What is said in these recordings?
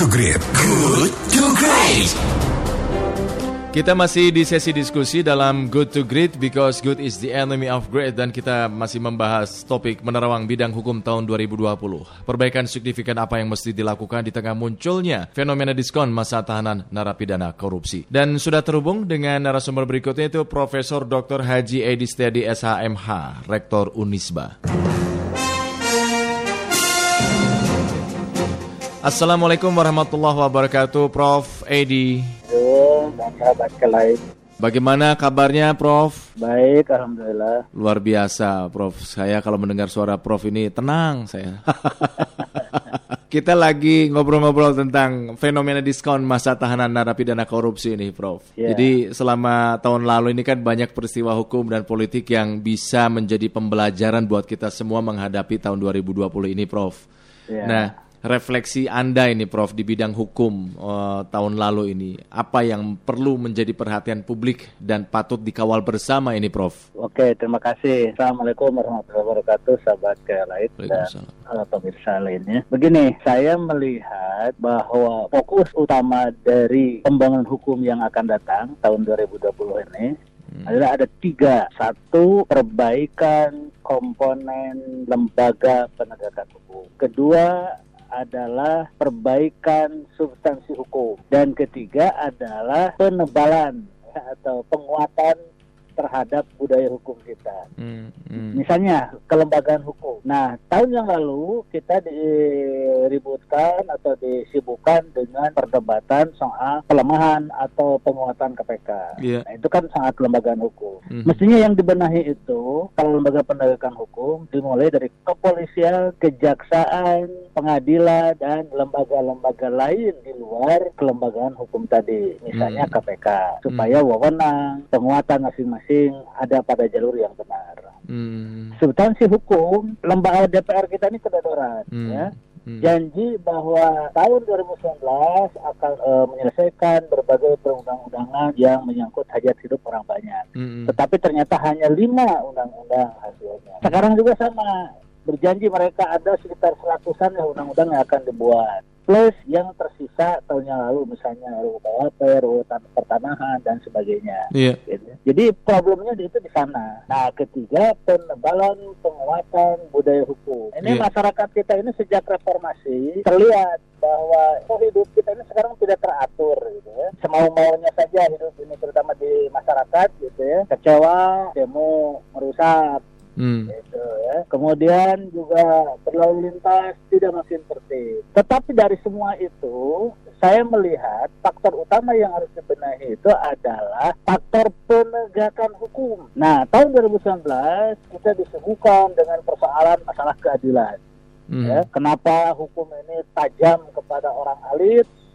to Great. Good to Great. Kita masih di sesi diskusi dalam Good to Great because good is the enemy of great dan kita masih membahas topik menerawang bidang hukum tahun 2020. Perbaikan signifikan apa yang mesti dilakukan di tengah munculnya fenomena diskon masa tahanan narapidana korupsi. Dan sudah terhubung dengan narasumber berikutnya itu Profesor Dr. Haji Edi Setiadi SHMH, Rektor Unisba. Assalamualaikum warahmatullahi wabarakatuh, Prof. Edi. Bagaimana kabarnya, Prof? Baik, alhamdulillah. Luar biasa, Prof. Saya kalau mendengar suara Prof ini tenang saya. Kita lagi ngobrol-ngobrol tentang fenomena diskon masa tahanan narapidana korupsi ini, Prof. Ya. Jadi selama tahun lalu ini kan banyak peristiwa hukum dan politik yang bisa menjadi pembelajaran buat kita semua menghadapi tahun 2020 ini, Prof. Ya. Nah, refleksi Anda ini Prof di bidang hukum eh, tahun lalu ini, apa yang perlu menjadi perhatian publik dan patut dikawal bersama ini Prof? Oke, terima kasih. Assalamualaikum warahmatullahi wabarakatuh, sahabat lain dan uh, pemirsa lainnya. Begini, saya melihat bahwa fokus utama dari pembangunan hukum yang akan datang tahun 2020 ini adalah ada tiga. Satu, perbaikan komponen lembaga penegakan hukum. Kedua, adalah perbaikan substansi hukum. Dan ketiga adalah penebalan ya, atau penguatan terhadap budaya hukum kita. Hmm, hmm. Misalnya kelembagaan hukum. Nah, tahun yang lalu kita diributkan atau disibukkan dengan perdebatan soal pelemahan atau penguatan KPK. Iya. Nah, itu kan sangat kelembagaan hukum. Mhm. Mestinya yang dibenahi itu kalau lembaga penegakan hukum dimulai dari kepolisian, kejaksaan, pengadilan dan lembaga-lembaga lain di luar kelembagaan hukum tadi, misalnya Hmm. KPK, supaya wewenang penguatan masing-masing ada pada jalur yang benar. Hmm, Substansi hukum lembaga DPR kita ini kedodoran, hmm, ya hmm. janji bahwa tahun 2019 akan eh, menyelesaikan berbagai perundang-undangan yang menyangkut hajat hidup orang banyak. Hmm, Tetapi ternyata hanya lima undang-undang hasilnya. Sekarang juga sama, berjanji mereka ada sekitar seratusan ya undang-undang yang akan dibuat. Plus yang tersisa tahun yang lalu misalnya RUU KUHP, RUU Tan- Pertanahan dan sebagainya. Iya. Gitu. Jadi problemnya itu di sana. Nah, ketiga penebalan penguatan budaya hukum. Ini Iya. masyarakat kita ini sejak reformasi terlihat bahwa oh, hidup kita ini sekarang tidak teratur gitu ya. Semau maunya saja hidup ini terutama di masyarakat gitu ya. Kecewa, demo, merusak Hmm, gitu ya. Kemudian juga berlalu lintas tidak makin tertib. Tetapi dari semua itu, saya melihat faktor utama yang harus dibenahi itu adalah faktor penegakan hukum. Nah, tahun 2019 kita disuguhkan dengan persoalan masalah keadilan. hmm, Ya, kenapa hukum ini tajam kepada orang hmm.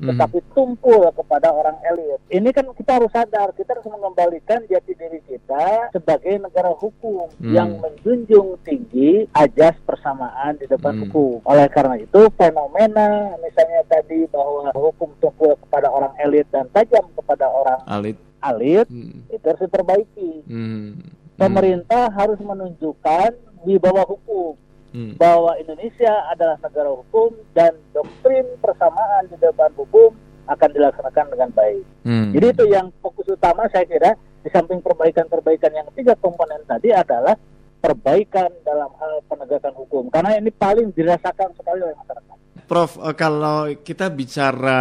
Tetapi tumpul kepada orang elit. Ini kan kita harus sadar, kita harus mengembalikan jati diri kita sebagai negara hukum Hmm. yang menjunjung tinggi ajas persamaan di depan Hmm. hukum. Oleh karena itu, fenomena misalnya tadi bahwa hukum tumpul kepada orang elit dan tajam kepada orang Alit. elit, Hmm, itu harus diperbaiki. hmm, Pemerintah harus menunjukkan di bawah hukum hmm, bahwa Indonesia adalah negara hukum dan doktrin persamaan di depan hukum akan dilaksanakan dengan baik. hmm. Jadi itu yang fokus utama saya kira di samping perbaikan-perbaikan yang tiga komponen tadi adalah perbaikan dalam hal penegakan hukum karena ini paling dirasakan sekali oleh masyarakat. Prof, eh, kalau kita bicara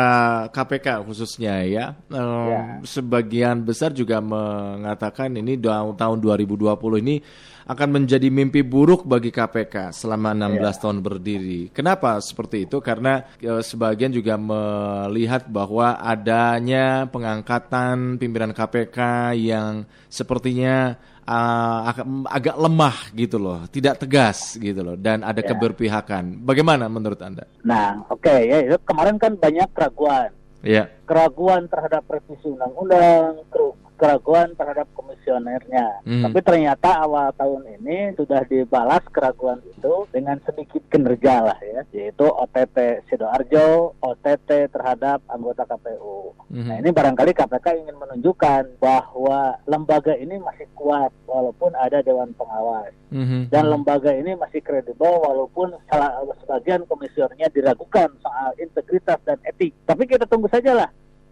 KPK khususnya ya, Ya. sebagian besar juga mengatakan ini tahun 2020 ini akan menjadi mimpi buruk bagi KPK selama 16 tahun berdiri. Kenapa seperti itu? Karena eh, sebagian juga melihat bahwa adanya pengangkatan pimpinan KPK yang sepertinya ah, agak, agak lemah gitu loh, tidak tegas gitu loh, dan ada Ya. keberpihakan. Bagaimana menurut anda? Nah, oke ya itu kemarin kan banyak keraguan. Ya, Keraguan terhadap revisi undang-undang, keraguan terhadap komisionernya. Hmm. Tapi ternyata awal tahun ini sudah dibalas keraguan itu dengan sedikit kinerja lah ya, yaitu OTT Sidoarjo, OTT terhadap anggota KPU. Nah ini barangkali KPK ingin menunjukkan bahwa lembaga ini masih kuat walaupun ada Dewan Pengawas. Mhm. Dan lembaga ini masih kredibel walaupun salah sebagian komisionernya diragukan soal integritas dan etik. Tapi kita tunggu saja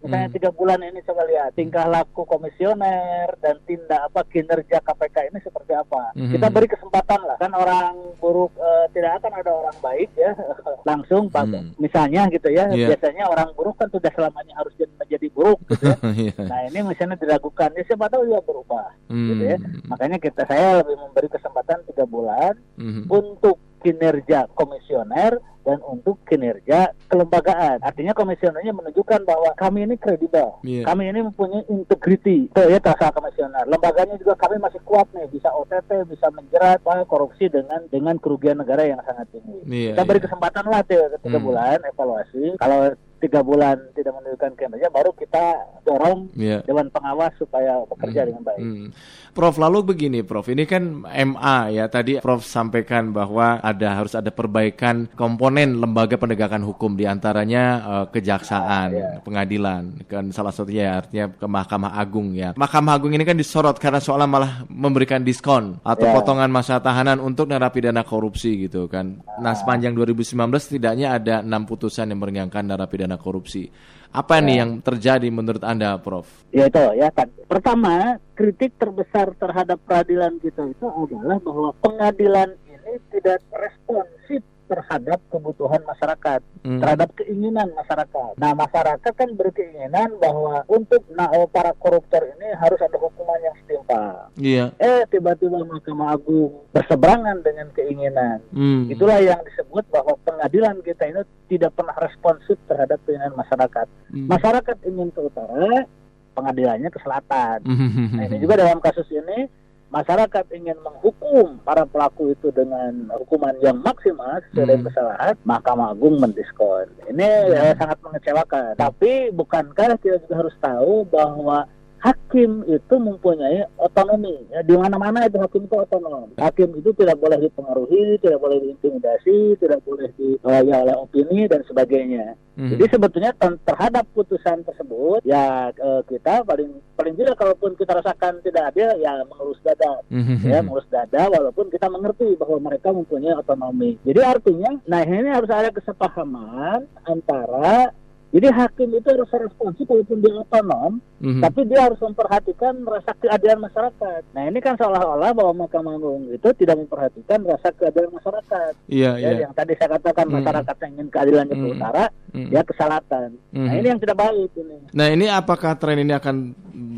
Misalnya Hmm. tiga bulan ini coba lihat tingkah laku komisioner dan tindak apa kinerja KPK ini seperti apa. Mhm. Kita beri kesempatan lah kan orang buruk eh, tidak akan ada orang baik ya langsung Pak. Hmm. misalnya gitu ya Iya. biasanya orang buruk kan sudah selamanya harus jadi- menjadi buruk gitu ya. Iya. Nah ini misalnya diragukan ya siapa tahu dia berubah gitu ya. Hmm. Makanya kita saya lebih memberi kesempatan tiga bulan Mhm. untuk kinerja komisioner dan untuk kinerja kelembagaan. Artinya komisionernya menunjukkan bahwa kami ini kredibel, Iya. kami ini mempunyai integriti. Itu ya terasa komisioner. Lembaganya juga kami masih kuat nih, bisa OTT, bisa menjerat Pak, korupsi dengan dengan kerugian negara yang sangat tinggi. Iya, Kita beri iya. kesempatan lah tiga, tiga Hmm. bulan evaluasi. Kalau tiga bulan tidak menunjukkan kinerja, baru kita dorong Iya. Dewan Pengawas supaya bekerja Hmm. dengan baik. Hmm. Prof, lalu begini, Prof. Ini kan MA ya. Tadi Prof sampaikan bahwa ada harus ada perbaikan komponen lembaga penegakan hukum di antaranya eh, kejaksaan, Ah, iya. pengadilan, kan salah satunya ya, artinya ke Mahkamah Agung ya. Mahkamah Agung ini kan disorot karena soalnya malah memberikan diskon atau Ya. potongan masa tahanan untuk narapidana korupsi gitu kan. Nah, sepanjang 2019 setidaknya ada enam putusan yang meringankan narapidana korupsi. Apa nih yang terjadi menurut Anda, Prof? Ya itu ya kan. Pertama, kritik terbesar terhadap peradilan kita itu adalah bahwa pengadilan ini tidak responsif terhadap kebutuhan masyarakat, Hmm. terhadap keinginan masyarakat. Nah, masyarakat kan berkeinginan bahwa untuk nah, para koruptor ini harus ada hukuman yang setimpal. Iya. Eh, tiba-tiba Mahkamah Agung berseberangan dengan keinginan. Hmm. Itulah yang disebut bahwa pengadilan kita ini tidak pernah responsif terhadap keinginan masyarakat. Hmm. Masyarakat ingin ke utara, pengadilannya ke selatan. Hmm. Nah ini juga dalam kasus ini masyarakat ingin menghukum para pelaku itu dengan hukuman yang maksimal sesuai Hmm. kesalahan, Mahkamah Agung mendiskon. Ini eh, sangat mengecewakan. Tapi bukankah kita juga harus tahu bahwa hakim itu mempunyai otonomi. Ya, di mana-mana itu hakim itu otonom. Hakim itu tidak boleh dipengaruhi, tidak boleh diintimidasi, tidak boleh dikelola oleh opini dan sebagainya. Hmm. Jadi sebetulnya terhadap putusan tersebut ya eh, kita paling paling tidak kalaupun kita rasakan tidak adil ya mengelus dada Hmm. ya mengelus dada walaupun kita mengerti bahwa mereka mempunyai otonomi. Jadi artinya nah ini harus ada kesepahaman antara jadi hakim itu harus responsif walaupun dia otonom, Hmm. tapi dia harus memperhatikan rasa keadilan masyarakat. Nah ini kan seolah-olah bahwa Mahkamah Agung itu tidak memperhatikan rasa keadilan masyarakat. Iya, Ya, iya. yang tadi saya katakan Hmm. masyarakat yang ingin keadilannya ke Hmm. utara, Hmm. ya ke selatan. Nah Hmm. ini yang tidak baik ini. Nah, ini apakah tren ini akan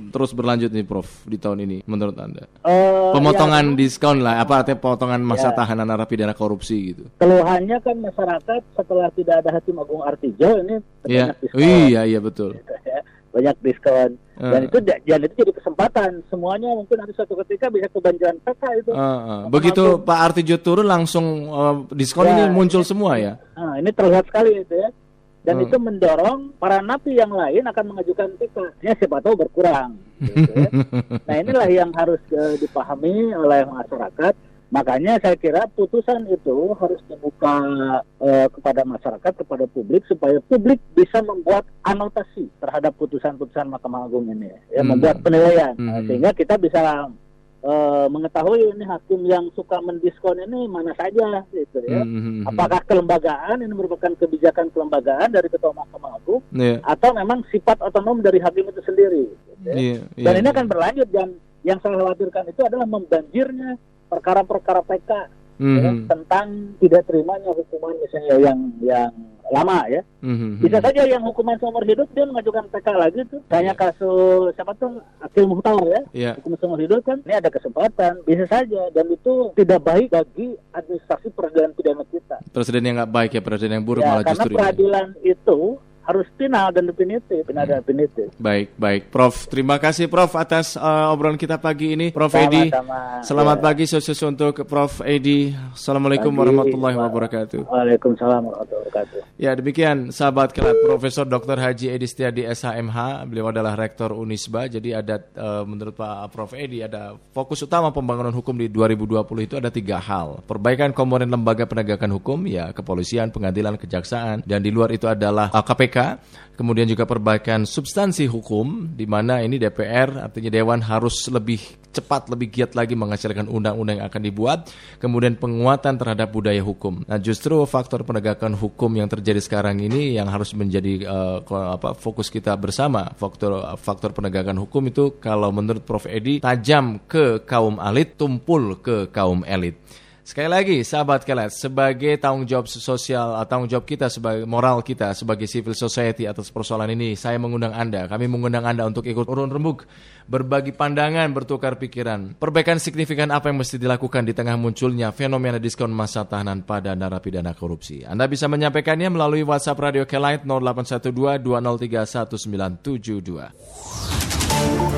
terus berlanjut nih, Prof, di tahun ini menurut Anda? Eh, Pemotongan ya, diskon lah, apa artinya potongan masa Ya. tahanan narapidana korupsi gitu. keluhannya kan masyarakat setelah tidak ada Hakim Agung Artijo ini Iya. banyak diskon. Iya, iya betul. Gitu ya. Banyak diskon. Dan Eh. itu da- dan itu jadi kesempatan. Semuanya mungkin ada suatu ketika bisa kebanjiran PK itu. Eh, eh. Begitu Pak Artijo turun langsung eh, diskon Ya. ini muncul semua ya. Nah, ini terlihat sekali itu ya. Dan Hmm. itu mendorong para napi yang lain akan mengajukan PK. Ya siapa tahu berkurang. Gitu ya. nah inilah yang harus eh, dipahami oleh masyarakat. Makanya saya kira putusan itu harus dibuka eh, kepada masyarakat, kepada publik supaya publik bisa membuat anotasi terhadap putusan-putusan Mahkamah Agung ini, ya Hmm. membuat penilaian, Nah, Hmm. sehingga kita bisa eh, mengetahui ini hakim yang suka mendiskon ini mana saja, gitu ya. Hmm. Apakah kelembagaan ini merupakan kebijakan kelembagaan dari Ketua Mahkamah Agung Iya. atau memang sifat otonom dari hakim itu sendiri? gitu ya. Iya, Dan iya. ini akan berlanjut dan yang saya khawatirkan itu adalah membanjirnya perkara-perkara PK ya, Mhm. tentang tidak terimanya hukuman misalnya yang yang lama ya. Mhm. Bisa saja yang hukuman seumur hidup dia mengajukan PK lagi tuh. Tanya kasus siapa tuh Akil Muhtar ya. Iya. Hukum seumur hidup kan ini ada kesempatan bisa saja dan itu tidak baik bagi administrasi peradilan pidana kita. Presiden yang nggak baik ya, presiden yang buruk Ya, malah karena justru ini. peradilan itu harus final dan definitif, final dan definitif. Baik, baik. Prof, terima kasih Prof atas uh, obrolan kita pagi ini. Prof Edi, selamat Ya. pagi sukses untuk Prof Edi. Assalamualaikum Pagi. warahmatullahi wabarakatuh. Waalaikumsalam warahmatullahi wabarakatuh. Ya demikian sahabat kelat Profesor Dr. Haji Edi Setiadi SHMH Beliau adalah Rektor Unisba Jadi ada eh, menurut Pak Prof Edi Ada fokus utama pembangunan hukum di 2020 itu ada tiga hal Perbaikan komponen lembaga penegakan hukum Ya kepolisian, pengadilan, kejaksaan Dan di luar itu adalah eh, KPK Kemudian juga perbaikan substansi hukum di mana ini DPR artinya dewan harus lebih cepat lebih giat lagi menghasilkan undang-undang yang akan dibuat kemudian penguatan terhadap budaya hukum. Nah, justru faktor penegakan hukum yang terjadi sekarang ini yang harus menjadi uh, apa fokus kita bersama. Faktor faktor penegakan hukum itu kalau menurut Prof Edi tajam ke kaum elit, tumpul ke kaum elit. Sekali lagi, sahabat kelas, sebagai tanggung jawab sosial, tanggung jawab kita sebagai moral kita sebagai civil society atas persoalan ini, saya mengundang Anda, kami mengundang Anda untuk ikut urun rembuk, berbagi pandangan, bertukar pikiran. Perbaikan signifikan apa yang mesti dilakukan di tengah munculnya fenomena diskon masa tahanan pada narapidana korupsi. Anda bisa menyampaikannya melalui WhatsApp Radio Kelight 0812 203 1972.